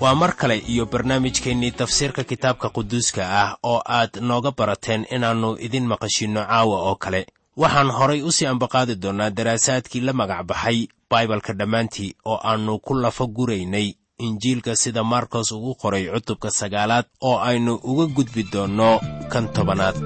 waa mar kale iyo barnaamijkeennii tafsiirka kitaabka quduuska ah oo aad nooga barateen inaannu idin maqashinno caawa oo kale. Waxaan horay u sii ambaqaadi doonnaa daraasaadkii la magac baxay baibalka dhammaantii oo aannu ku lafa guraynay injiilka sida markos ugu qoray cutubka sagaalaad oo aynu uga gudbi doonno kan tobanaad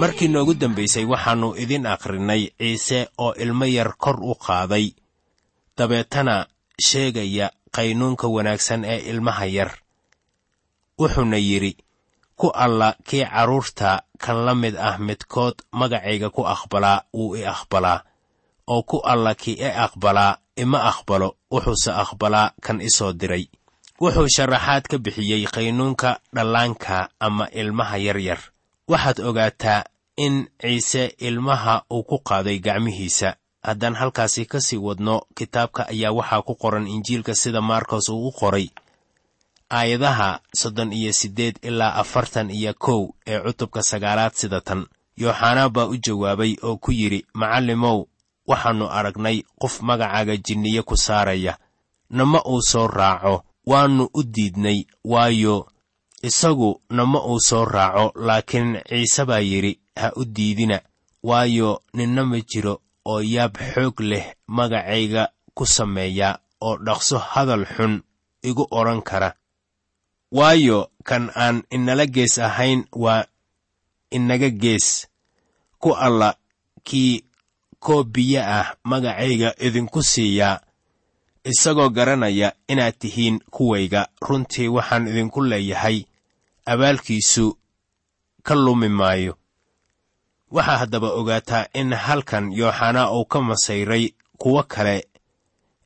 markii noogu dambaysay waxaannu idin akhrinay ciise oo ilmo yar kor u qaaday. Dabeetana sheegaya qaynuunka wanaagsan ee ilmaha yar. Wuxuuna yidhi ku alla kii carruurta kan la mid ah midkood magacayga ku aqbalaa wuu i aqbalaa oo ku alla kii i aqbalaa ima aqbalo wuxuuse aqbalaa kan i soo diray. Wuxuu sharaxaad ka bixiyey qaynuunka dhallaanka ama ilmaha yaryar waxaad ogaataa in ciise ilmaha uu ku qaaday gacmihiisa. Haddaan halkaasi ka sii wadno kitaabka ayaa waxaa ku qoran injiilka sida markos uu u qoray. Aayadaha soddon iyo siddeed ilaa afartan iyo kow ee cutubka sagaalaad sida tan. Yooxanaa baa u jawaabay oo ku yidhi macallimow waxaannu aragnay qof magacaaga jinniye ku saaraya. Nama uu soo raaco waannu u diidnay waayo isagu nama uu soo raaco laakiin ciise baa yidhi ha u diidina waayo ninna ma jiro oo yaab xoog leh magacayga ku sameeya oo dhaqso hadal xun igu odhan kara. Waayo kan aan inala gees ahayn waa inaga gees. Ku alla kii koo biyo ah magacayga idinku siiyaa isagoo garanaya inaad tihiin kuwayga. Runtii waxaan idinku leeyahay abaalkiisu ka lumi maayo. Waxaa haddaba ogaataa in halkan yooxanaa uu ka masayray kuwo kale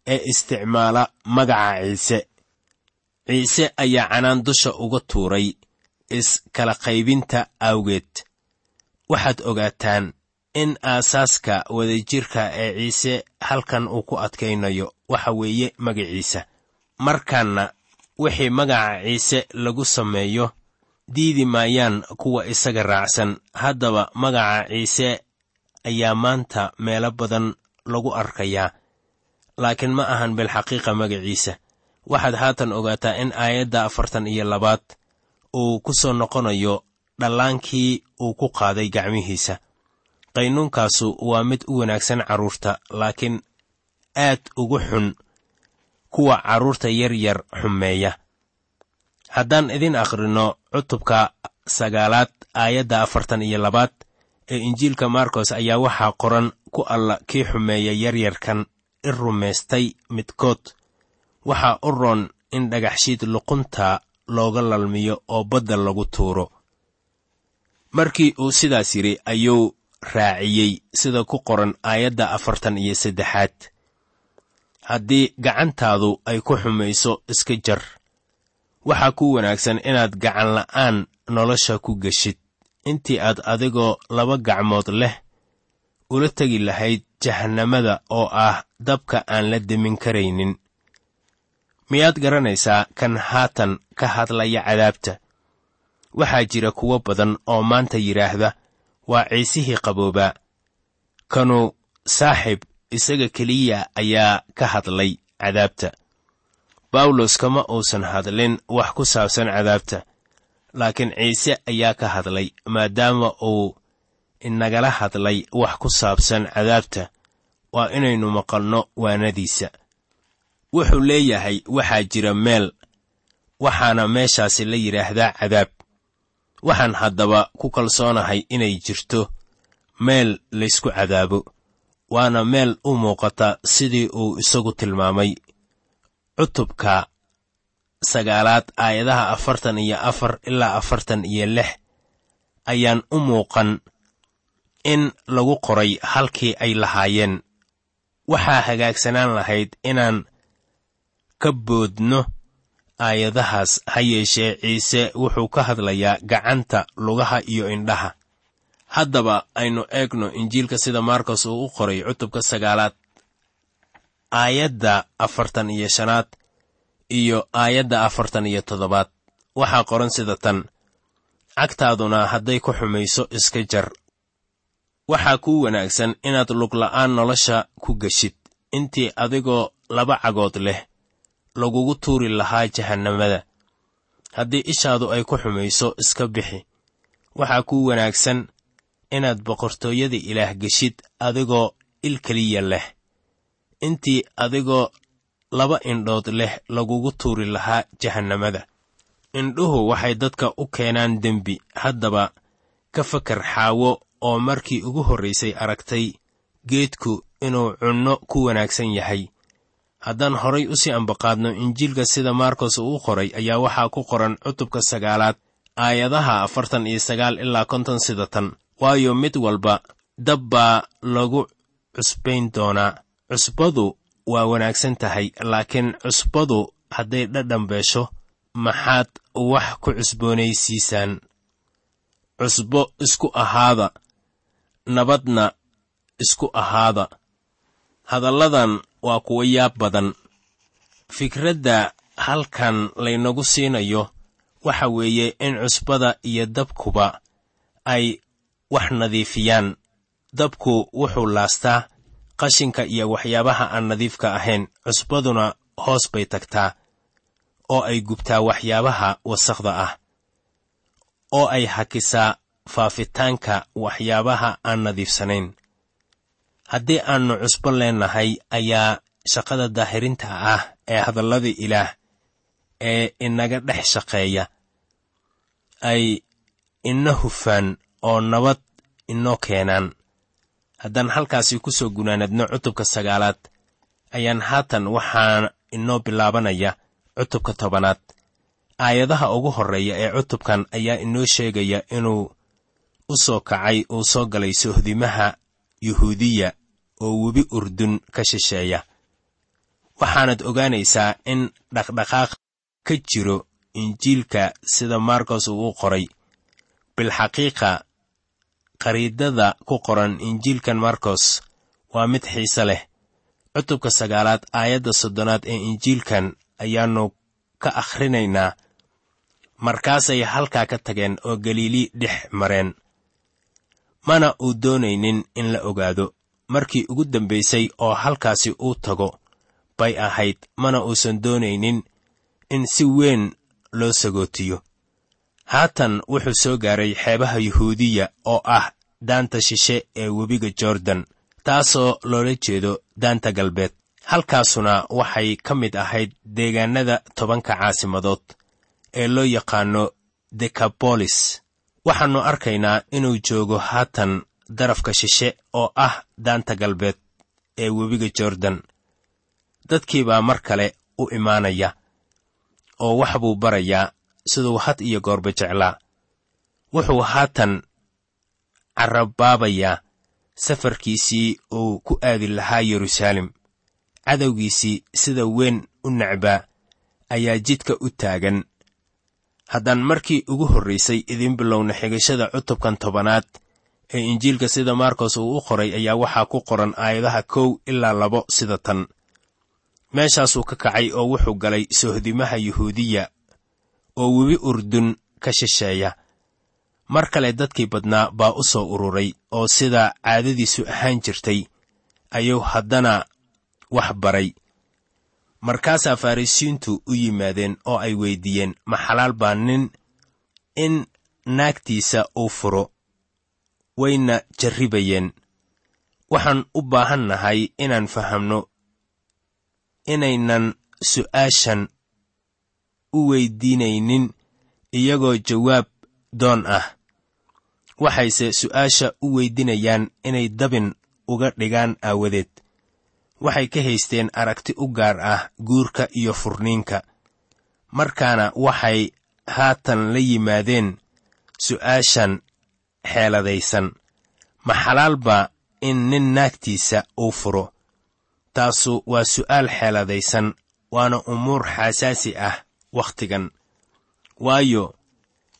ee isticmaala magaca ciise. Ciise ayaa canaan dusha uga tuuray iskala qaybinta awgeed. Waxaad ogaataan in aasaaska wadajirka ee ciise halkan uu ku adkaynayo waxa weeye magaciisa. Markaana wixii magaca ciise lagu sameeyo diidi maayaan kuwa isaga raacsan. Haddaba magaca ciise ayaa maanta meelo badan lagu arkayaa. Laakiin ma ahan bilxaqiiqa magaciisa waxaad haatan ogaataa in aayadda afartan iyo labaad uu ku soo noqonayo dhallaankii uu ku qaaday gacmihiisa. Qaynuunkaasu waa mid u wanaagsan carruurta laakiin aad ugu xun kuwa carruurta yar yar xumeeya haddaan idin akhrinno cutubka sagaalaad aayadda afartan iyo labaad ee injiilka markos ayaa waxaa qoran ku alla kii xumeeya yaryarkan i rumaystay midkood waxaa u roon in dhagaxshiid luqunta looga lalmiyo oo badda lagu tuuro. Markii uu sidaas yidhi ayuu raaciyey sida ku qoran aayadda afartan iyo saddexaad. Haddii gacantaadu ay ku xumayso iska jar waxaa ku wanaagsan inaad gacan la'aan nolosha ku geshid. Intii aad adigoo laba gacmood leh ula tegi lahayd jahannamada oo ah dabka aan la demin karaynin. Miyaad garanaysaa kan haatan ka hadlaya cadaabta? Waxaa jira kuwo badan oo maanta yidhaahda waa ciisihii qaboobaa kanu saaxib isaga keliya ayaa ka hadlay cadaabta bawlos kama uusan hadlin wax ku saabsan cadaabta laakiin ciise ayaa ka hadlay maadaama uu inagala hadlay wax ku saabsan cadaabta. Waa inaynu maqalno waanadiisa. Wuxuu leeyahay waxaa jira meel waxaana meeshaasi la yidhaahdaa cadaab. Waxaan haddaba ku kalsoonahay inay jirto meel laysku cadaabo waana meel u muuqata sidii uu isagu tilmaamay cutubka sagaalaad aayadaha afartan iyo afar ilaa afartan iyo lix ayaan u muuqan in lagu qoray halkii ay lahaayeen. Waxaa hagaagsanaan lahayd inaan ka boodno aayadahaas ha yeeshee ciise wuxuu ka hadlayaa gacanta lugaha iyo indhaha. Haddaba aynu eegno injiilka sida markos uu u qoray cutubka sagaalaad aayadda afartan iyo shanaad iyo aayadda afartan iyo toddobaad. Waxaa qoran sida tan cagtaaduna hadday ku xumayso iska jar. Waxaa kuu wanaagsan inaad lugla'aan nolosha ku geshid. Intii adigoo laba cagood leh lagugu tuuri lahaa jahannamada. Haddii ishaadu ay ku xumayso iska bixi. Waxaa kuu wanaagsan inaad boqortooyada ilaah geshid adigoo il keliya leh intii adigoo laba indhood leh lagugu tuuri lahaa jahannamada. Indhuhu waxay dadka u keenaan dembi haddaba ka fakar xaawo oo markii ugu horraysay aragtay geedku inuu cunno ku wanaagsan yahay. Haddaan horay u sii ambaqaadno injiilka sida markos uu qoray ayaa waxaa ku qoran cutubka sagaalaad aayadaha afartan iyo sagaal ilaa konton sida tan. Waayo mid walba dab baa lagu cusbayn doonaa cusbadu waa wanaagsan tahay laakiin cusbadu hadday dhadhan beesho maxaad wax ku cusboonaysiisaan. Cusbo isku ahaada nabadna isku ahaada. Hadalladan waa kuwa yaab badan. Fikradda halkan laynagu siinayo waxa weeye in cusbada iyo dabkuba ay wax nadiifiyaan. Dabku wuxuu laastaa qashinka iyo waxyaabaha aan nadiifka ahayn. Cusbaduna hoos bay tagtaa oo ay gubtaa waxyaabaha wasakhda ah oo ay hakisaa faafitaanka waxyaabaha aan nadiifsanayn. Haddii aannu cusbo leennahay ayaa shaqada daahirinta ah ee hadallada ilaah ee inaga dhex shaqeeya. Ay ina hufaan oo nabad inoo keenaan haddaan halkaasi ku soo gunaanadno cutubka sagaalaad ayaan haatan waxaa inoo bilaabanaya cutubka tobanaad. Aayadaha ugu horreeya ee cutubkan ayaa inoo sheegaya inuu u soo kacay uu soo galay sohdimaha yuhuudiya oo webi urdun ka shisheeya. Waxaanad ogaanaysaa in dhaqdhaqaaq ka jiro injiilka sida markos uu u qoray. Bilxaqiiqa qariidada ku qoran injiilkan markos waa mid xiise leh. Cutubka sagaalaad aayadda soddonaad ee injiilkan ayaannu ka akhrinaynaa markaasay halkaa ka tageen oo galiili dhex mareen. Mana uu doonaynin in la ogaado. Markii ugu dambaysay oo halkaasi uu tago bay ahayd mana uusan doonaynin in si weyn loo sagootiyo haatan wuxuu soo gaaray xeebaha yuhuudiya oo ah daanta shishe ee webiga jordan taasoo loola jeedo daanta galbeed. Halkaasuna waxay ka mid ahayd deegaannada tobanka caasimadood ee loo yaqaano dekabolis waxaannu arkaynaa inuu joogo haatan darafka shishe oo ah daanta galbeed ee webiga jordan. Dadkii baa mar kale u imaanaya oo wax buu barayaa siduu had iyo goorba jeclaa. Wuxuu haatan carabaabayaa safarkiisii uu ku aadi lahaa yeruusaalem. Cadowgiisii sida weyn u necbaa ayaa jidka u taagan. Haddaan markii ugu horraysay idiin bilowna xigashada cutubkan tobanaad ee injiilka sida markos uu u qoray ayaa waxaa ku qoran aayadaha kow ilaa labo sida tan. Meeshaasuu ka kacay oo wuxuu galay sohdimaha yuhuudiya oo webi urdun ka shisheeya. Mar kale dadkii badnaa baa u soo ururay oo sida caadadiisu ahaan jirtay ayuu haddana wax baray. Markaasaa farrisiintu u yimaadeen oo ay weyddiiyeen ma xalaal baa nin in naagtiisa uu furo wayna jarribayeen. Waxaan u baahan nahay inaan fahamno inaynan su'aashan u weyddiinaynin iyagoo jawaab doon ah. Waxayse su'aasha u weydinayaan inay dabin uga dhigaan aawadeed. Waxay ka haysteen aragti u gaar ah guurka iyo furniinka. Markaana waxay haatan la yimaadeen su'aashan xeeladaysan. Ma xalaal baa in nin naagtiisa uu furo? Taasu waa su'aal xeeladaysan waana umuur xasaasi ah wakhtigan. Waayo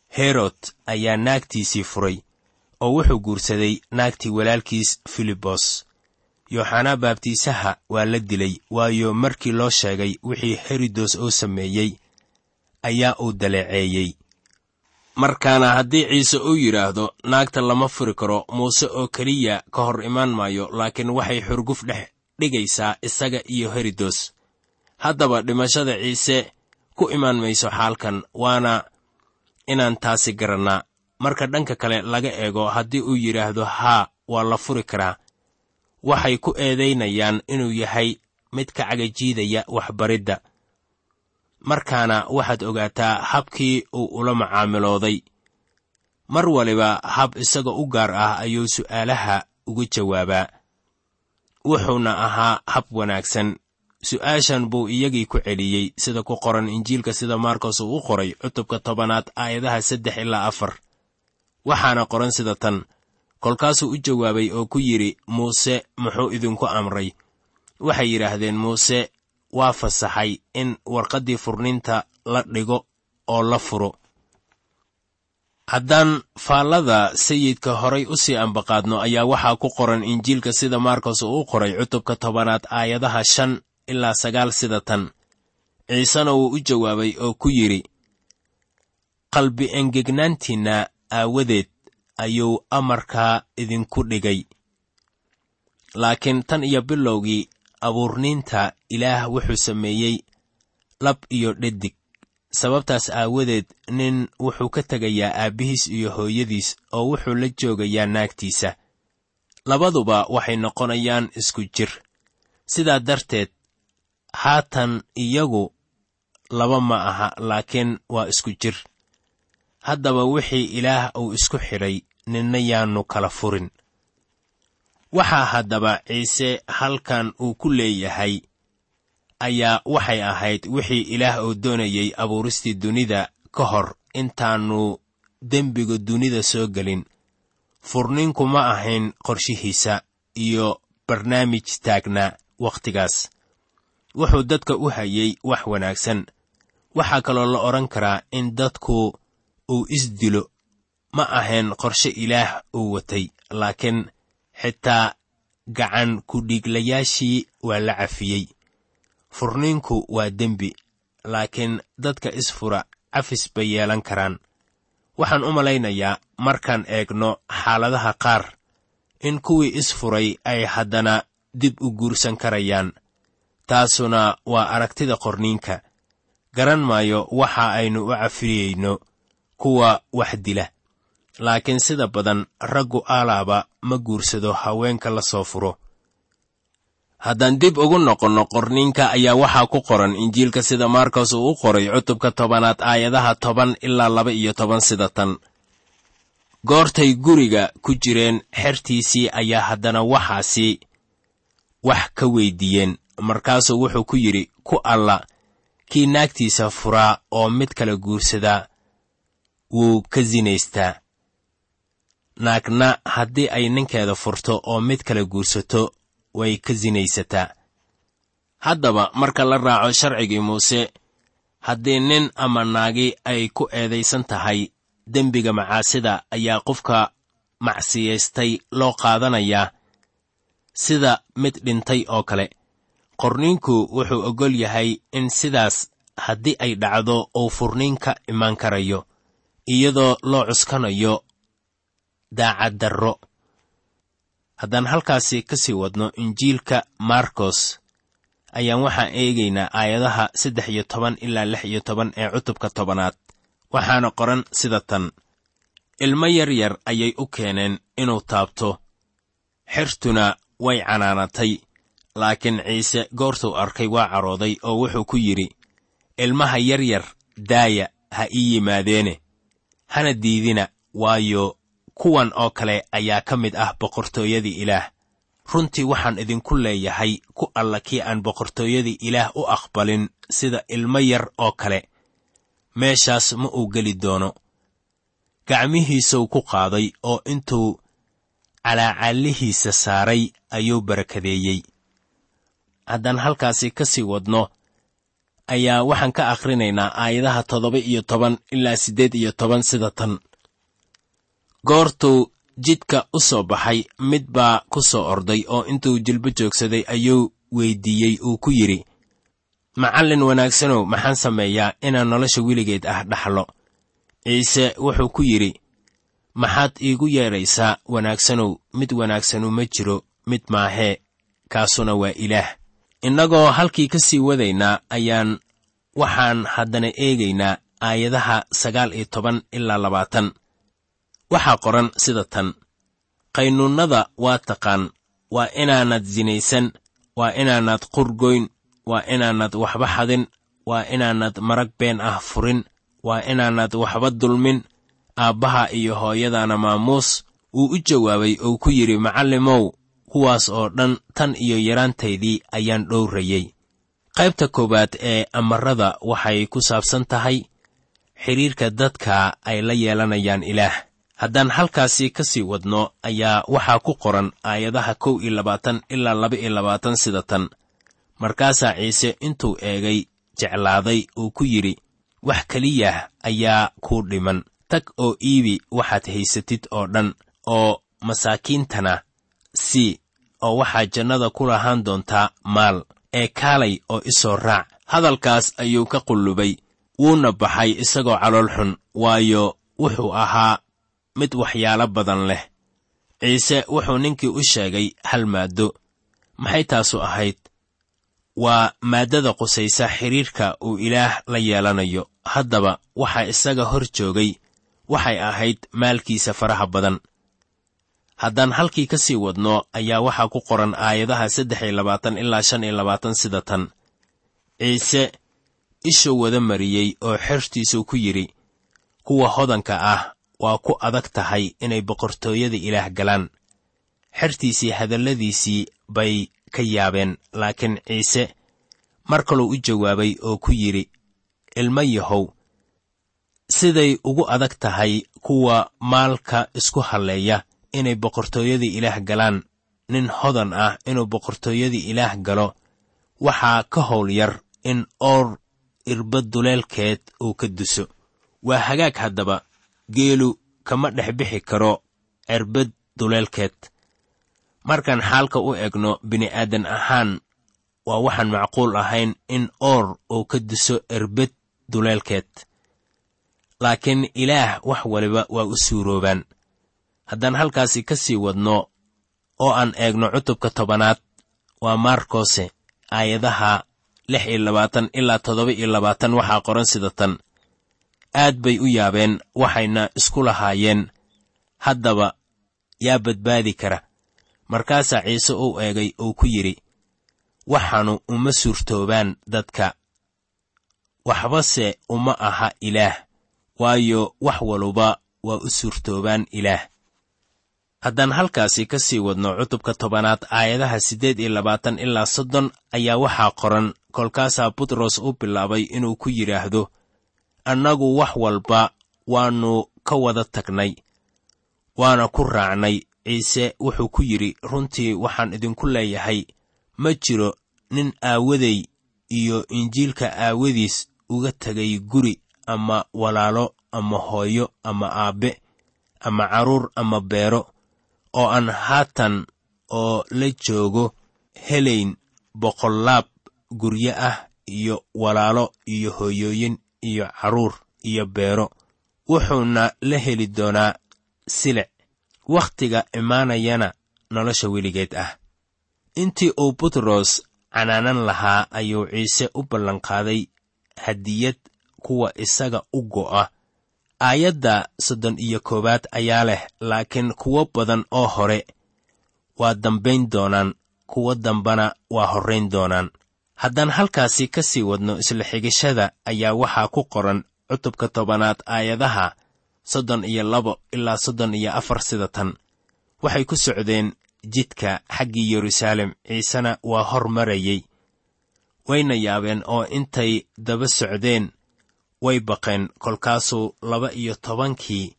herod ayaa naagtiisii furay oo wuxuu guursaday naagtii walaalkiis filibos yooxanaa baabtiisaha waa la dilay waayo markii loo sheegay wixii herodos oo sameeyey ayaa uu daleeceeyey. Markaana haddii ciise uu yidhaahdo naagta lama furi karo muuse oo keliya ka hor imaan maayo laakiin waxay xurguf dhex dhigaysaa isaga iyo herodos haddaba dhimashada ciise ku imaan mayso xaalkan waana inaan taasi garannaa marka dhanka kale laga eego haddii uu yidhaahdo haa waa la furi karaa. Waxay ku eedaynayaan inuu yahay mid ka cagajiidaya waxbaridda. Markaana waxaad ogaataa habkii uu ula macaamilooday. Mar waliba hab isaga u gaar ah ayuu su'aalaha uga jawaabaa. Wuxuuna ahaa hab wanaagsan su'aashan buu iyagii ku celiyey sida ku qoran injiilka sida maarkos uu u qoray cutubka tobanaad aayadaha saddex ilaa afar. Waxaana qoran sida tan kolkaasuu u jawaabay oo ku yidhi muuse muxuu idinku amray? Waxay yidhaahdeen muuse waa fasaxay in warqaddii furniinta la dhigo oo la furo. Haddaan faallada sayidka horay u sii ambaqaadno ayaa waxaa ku qoran injiilka sida maarkos uu u qoray cutubka tobanaad aayadaha shan ilaa sagaal sida tan. Ciisena wuu u jawaabay oo ku yidhi qalbi engegnaantiinna aawadeed ayuu amarkaa idinku dhigay. Laakiin tan iyo bilowgii abuurniinta ilaah wuxuu sameeyey lab iyo dhedig sababtaas aawadeed nin wuxuu ka tegayaa aabbihiis iyo hooyadiis oo wuxuu la joogayaa naagtiisa. Labaduba waxay noqonayaan isku jir. Sidaa darteed haatan iyagu laba ma aha laakiin waa isku jir. Haddaba wixii ilaah uu isku xidhay ninna yaannu kala furin. Waxaa haddaba ciise halkan uu ku leeyahay ayaa waxay ahayd wixii ilaah uu doonayey abuuristii dunida ka hor. Intaannu dembiga dunida soo gelin furniinku ma ahayn qorshihiisa iyo barnaamij taagnaa wakhtigaas wuxuu dadka u hayey wax wanaagsan. Waxaa kaloo la odhan karaa in dadku uu isdilo ma ahayn qorshe ilaah uu watay laakiin xitaa gacan ku-dhiiglayaashii waa la cafiyey. Furniinku waa dembi laakiin dadka isfura cafis bay yeelan karaan. Waxaan u malaynayaa markaan eegno xaaladaha qaar in kuwii isfuray ay haddana dib u guursan karayaan taasuna waa aragtida qorniinka. Garan maayo waxa aynu u cafiyeyno kuwa wax dila laakiin sida badan raggu aalaaba ma guursado haweenka la soo furo. Haddaan dib ugu noqonno qorniinka ayaa waxaa ku qoran injiilka sida markos uu u qoray cutubka tobanaad aayadaha toban ilaa laba iyo toban sida tan. Goortay guriga ku jireen xertiisii ayaa haddana waxaasi wax ka weyddiiyeen markaasuu wuxuu ku yidhi ku alla kii naagtiisa furaa oo mid kale guursadaa wuu ka sinaystaa naagna haddii ay ninkeeda furto oo mid kale guursato way ka sinaysataa haddaba marka la raaco sharcigii muuse haddii nin ama naagi ay ku eedaysan tahay dembiga macaasida ayaa qofka macsiyaystay loo qaadanayaa sida mid dhintay oo kale qorniinku wuxuu oggol yahay in sidaas haddii ay dhacdo uu furniin ka imaan karayo iyadoo loo cuskanayo daacaddarro haddaan halkaasi ka sii wadno injiilka markos ayaan waxaan eegaynaa aayadaha saddex iyo toban ilaa lix iyo toban ee cutubka tobanaad. Waxaana qoran sida tan ilmo yar yar ayay u keeneen inuu taabto xertuna way canaanatay laakiin ciise goortuu arkay waa carooday oo wuxuu ku yidhi ilmaha yar yar daaya ha ii yimaadeene hana diidina waayo kuwan oo kale ayaa ka mid ah boqortooyadii ilaah. Runtii waxaan idinku leeyahay ku alla kii aan boqortooyadii ilaah u aqbalin sida ilmo yar oo kale. Meeshaas ma uu geli doono. Gacmihiisuu ku qaaday oo intuu calaacallihiisa saaray ayuu barakadeeyey haddaan halkaasi ka sii wadno ayaa waxaan ka akhrinaynaa aayadaha toddoba iyo toban ilaa siddeed iyo toban sida tan. Goortuu jidka u soo baxay mid baa ku soo orday oo intuu jilbo joogsaday ayuu weyddiiyey uu ku yidhi macallin wanaagsanow maxaan sameeyaa inaan nolosha weligeed ah dhaxlo. Ciise wuxuu ku yidhi maxaad iigu yeedhaysaa wanaagsanow mid wanaagsanu ma jiro mid maahee kaasuna waa ilaah innagoo halkii ka sii wadaynaa ayaan waxaan haddana eegaynaa aayadaha sagaal iyo toban ilaa labaatan. Waxaa qoran sida tan. Qaynuunnada waa taqaan waa inaanad sinaysan waa inaanad qurgoyn waa inaanad waxba xadin waa inaanad marag been ah furin waa inaanad waxba dulmin. Aabbaha iyo hooyadana maamuus wuu u jawaabay oo ku yidhi macallimow kuwaas oo dhan tan iyo yaraantaydii ayaan dhowrayey qaybta koowaad ee amarada waxay ku saabsan tahay xidhiirka dadka ay la yeelanayaan ilaah. Haddaan halkaasi ka sii wadno ayaa waxaa ku qoran aayadaha kow iyo labaatan ilaa laba iyo labaatan sida tan. Markaasaa ciise intuu eegay jeclaaday uu ku yidhi wax keliyah ayaa kuu dhiman. Tag oo iibi waxaad haysatid oo dhan oo masaakiintana sii oo waxaad jannada ku lahaan doontaa maal ee kaalay oo isoo raac. Hadalkaas ayuu ka qullubay wuuna baxay isagoo calool xun waayo wuxuu ahaa mid waxyaalo badan leh. Ciise wuxuu ninkii u sheegay hal maaddo. Maxay taasu ahayd? Waa maaddada qusaysa xidhiirka uu ilaah la yeelanayo. Haddaba waxaa isaga hor joogay waxay ahayd maalkiisa faraha badan haddaan halkii ka sii wadno ayaa waxaa ku qoran aayadaha saddex iyo labaatan ilaa shan iyo labaatan sida tan. Ciise ishuu wada mariyey oo xertiisuu ku yidhi kuwa hodanka ah waa ku adag tahay inay boqortooyada ilaah galaan. Xertiisii hadalladiisii bay ka yaabeen laakiin ciise mar kaluu u jawaabay oo ku yidhi ilmo yahow siday ugu adag tahay kuwa maalka isku halleeya inay boqortooyadii ilaah galaan. Nin hodan ah inuu boqortooyadii ilaah galo. Waxaa ka howl yar in oor irbad duleelkeed uu ka duso. Waa hagaag haddaba. Geelu kama dhex bixi karo cirbad duleelkeed. Markaan xaalka u egno bini'aadan ahaan waa waxaan macquul ahayn in oor uu ka duso erbed duleelkeed. Laakiin ilaah wax waliba waa u suuroobaan haddaan halkaasi ka sii wadno oo aan eegno cutubka tobanaad waa maarkose aayadaha lix iyo labaatan ilaa toddoba iyo labaatan waxaa qoran sida tan. Aad bay u yaabeen waxayna isku lahaayeen. Haddaba yaa badbaadi kara. Markaasaa ciise uu eegay uu ku yidhi waxaanu uma suurtoobaan dadka. Waxbase uma aha ilaah waayo wax waluba waa u suurtoobaan ilaah haddaan halkaasi ka sii wadno cutubka tobanaad aayadaha siddeed iyo labaatan ilaa soddon ayaa waxaa qoran kolkaasaa butros u bilaabay inuu ku yidhaahdo annagu wax walba waannu ka wada tagnay waana ku raacnay. Ciise wuxuu ku yidhi runtii waxaan idinku leeyahay ma jiro nin aawaday iyo injiilka aawadiis uga tegay guri ama walaalo ama hooyo ama aabbe ama carruur ama beero oo aan haatan oo la joogo helayn boqollaab guryo ah iyo walaalo iyo hooyooyin iyo carruur iyo beero. Wuxuuna la heli doonaa silic wakhtiga imaanayana nolosha weligeed ah. Intii uu butros canaanan lahaa ayuu ciise u ballanqaaday hadiyad kuwa isaga u go'a aayadda soddon iyo koowaad ayaa leh laakiin kuwo badan oo hore waa dambayn doonaan kuwo dambana waa horrayn doonaan. Haddaan halkaasi ka sii wadno isla xigashada ayaa waxaa ku qoran cutubka tobanaad aayadaha soddon iyo labo ilaa soddon iyo afar sida tan. Waxay ku socdeen jidka xaggii yeruusaalem ciisena waa hor marayey wayna yaabeen oo intay daba socdeen way baqeen kolkaasuu laba iyo tobankii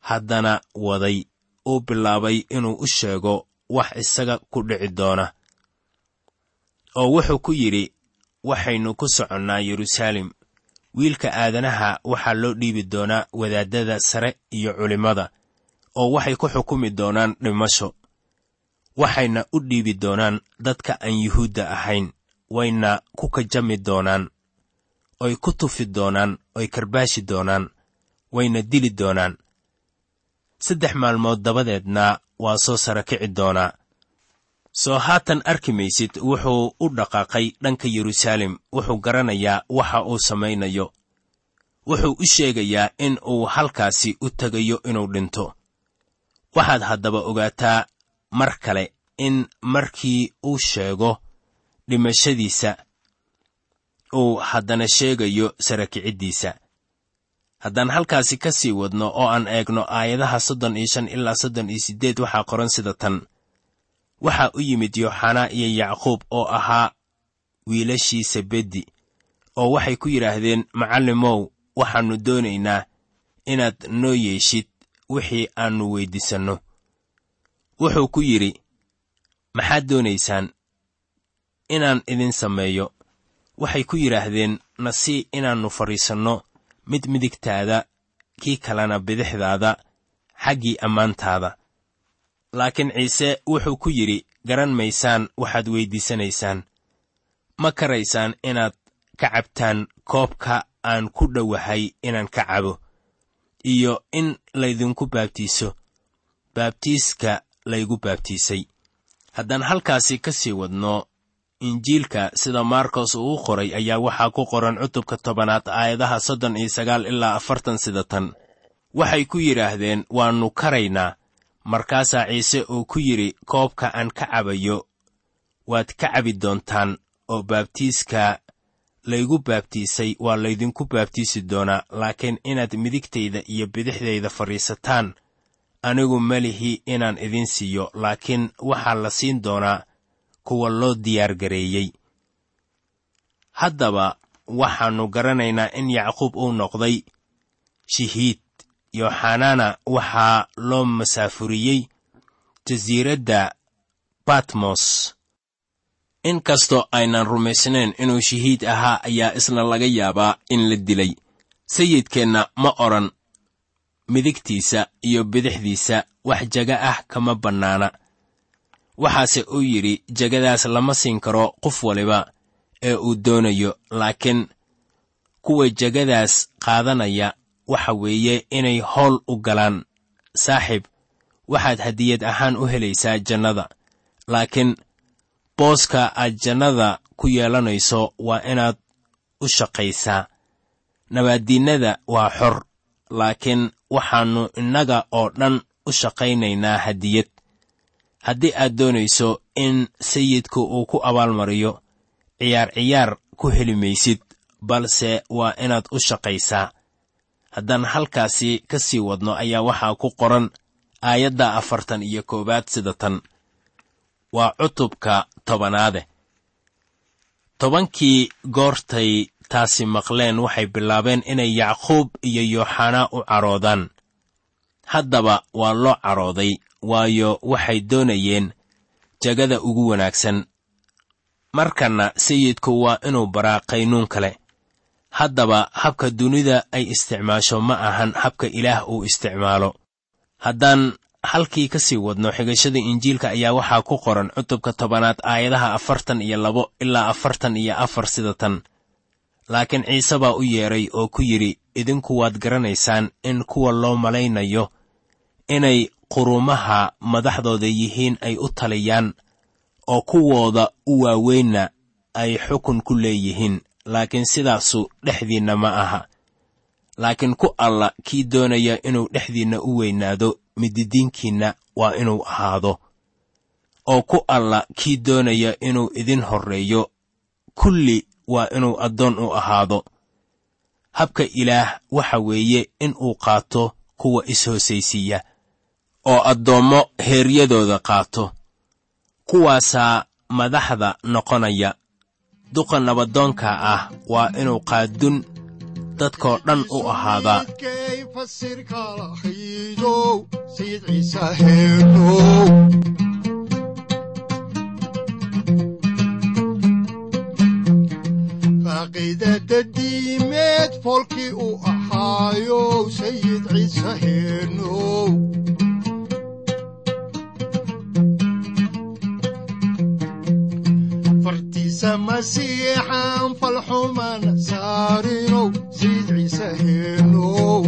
haddana waday uu bilaabay inuu u sheego wax isaga ku dhici doona. Oo wuxuu ku yidhi waxaynu ku soconnaa yeruusaalem wiilka aadanaha waxaa loo dhiibi doonaa wadaaddada sare iyo culimmada oo waxay ku xukumi doonaan dhimasho. Waxayna u dhiibi doonaan dadka aan yuhuudda ahayn wayna ku kajami doonaan oy ku tufi doonaan oy karbaashi doonaan wayna dili doonaan. Saddex maalmood dabadeedna waa soo sara kici doonaa. Soo haatan arki maysid wuxuu u dhaqaaqay dhanka yeruusaalem wuxuu garanayaa waxa uu samaynayo. Wuxuu u sheegayaa in uu halkaasi u tegayo inuu dhinto. Waxaad haddaba ogaataa mar kale in markii uu sheego dhimashadiisa uu haddana sheegayo sara haddaan halkaasi ka sii wadno oo aan eegno aayadaha soddon iyo shan ilaa soddon iyo siddeed waxaa qoran sida tan. Waxaa u yimid yooxanaa iyo yacquub oo ahaa wiilashiisa beddi oo waxay ku yidhaahdeen macallimow waxaannu doonaynaa inaad noo yeeshid wixii aannu weyddiisanno. Wuxuu ku yidhi maxaad doonaysaan inaan idin sameeyo waxay ku yidhaahdeen nasii inaannu fadhiisanno mid midigtaada kii kalena bidixdaada xaggii ammaantaada. Laakiin ciise wuxuu ku yidhi garan maysaan waxaad weyddiisanaysaan. Ma karaysaan inaad ka cabtaan koobka aan ku dhowahay inaan ka cabo iyo in laydinku baabtiiso. Baabtiiska laygu baabtiisay. Haddaan halkaasi ka sii wadno injiilka sida maarkos uu u qoray ayaa waxaa ku qoran cutubka tobanaad aayadaha soddon iyo sagaal ilaa afartan sida tan. Waxay ku yidhaahdeen waannu karaynaa. Markaasaa ciise uu ku yidhi koobka aan ka cabayo waad ka cabi doontaan oo baabtiiska laygu baabtiisay waa laydinku baabtiisi doonaa laakiin inaad midigtayda iyo bidixdayda fadhiisataan. Anigu melihi inaan idin siiyo laakiin waxaa la siin doonaa kuwa loo diyaargareeyey. Haddaba waxaannu garanaynaa in yacquub uu noqday shahiid yooxanana waxaa loo masaafuriyey jasiiradda batmos in kastoo aynan rumaysnayn inuu shahiid ahaa ayaa isna laga yaabaa in la dilay. Sayidkeenna ma odhan midigtiisa iyo bidixdiisa wax jaga ah kama bannaana waxaase uu yidhi jegadaas lama siin karo qof waliba ee uu doonayo laakiin kuwa jegadaas qaadanaya waxa weeye inay howl u galaan. Saaxiib waxaad hadiyad ahaan u helaysaa jannada laakiin booska aad jannada ku yeelanayso waa inaad u shaqaysaa. Nabaaddiinnada waa xor laakiin waxaannu innaga oo dhan u shaqaynaynaa hadiyad haddii aad doonayso in sayidku uu ku abaalmariyo ciyaar ciyaar ku heli maysid balse waa inaad u shaqaysaa. Haddaan halkaasi ka sii wadno ayaa waxaa ku qoran aayadda afartan iyo koowaad sida tan. Waa cutubka tobanaade. Tobankii goortay taasi maqleen waxay bilaabeen inay yacquub iyo yooxanaa u caroodaan. Haddaba waa loo carooday waayo waxay doonayeen jagada ugu wanaagsan. Markanna sayidku waa inuu baraa qaynuun kale. Haddaba habka dunida ay isticmaasho ma ahan habka ilaah uu isticmaalo. Haddaan halkii ka sii wadno xigashada injiilka ayaa waxaa ku qoran cutubka tobanaad aayadaha afartan iyo labo ilaa afartan iyo afar sida tan. Laakiin ciise baa u yeedhay oo ku yidhi idinku waad garanaysaan in kuwa loo malaynayo inay qurumaha madaxdooda yihiin ay u taliyaan oo kuwooda u waaweynna ay xukun ku leeyihiin laakiin sidaasu dhexdiinna ma aha. Laakiin ku alla kii doonaya inuu dhexdiinna u weynaado mididiinkiinna waa inuu ahaado. Oo ku alla kii doonaya inuu idin horreeyo kulli waa inuu addoon u ahaado. Habka ilaah waxa weeye in uu qaato kuwa is-hoosaysiiya oo addoommo heeryadooda qaato kuwaasaa madaxda noqonaya. Duqa nabadoonka ah waa inuu qaadun dadkoo dhan u ahaadaa ahaayow sayid ciise heenow fartiisa masiixan falxumana saarinow sayid ciise heenow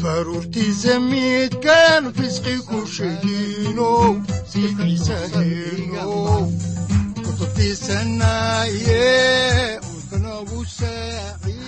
faruurtiisa midkan fisqi ku shahiinow sayid ciise heenow kutubtiisanaye ulkanagu saaciiday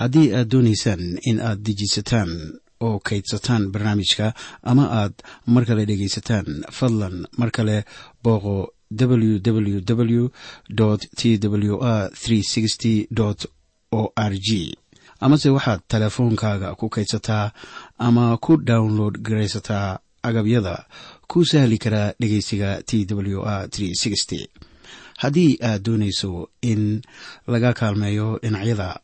haddii aad doonaysaan in aad dejiisataan oo kaydsataan barnaamijka ama aad mar kale dhegaysataan fadlan mar kale booqo www t w r o r g amase waxaad teleefoonkaaga ku kaydsataa ama ku download garaysataa agabyada ku sahli karaa dhegeysiga t w r haddii aad doonayso in laga kaalmeeyo dhinacyada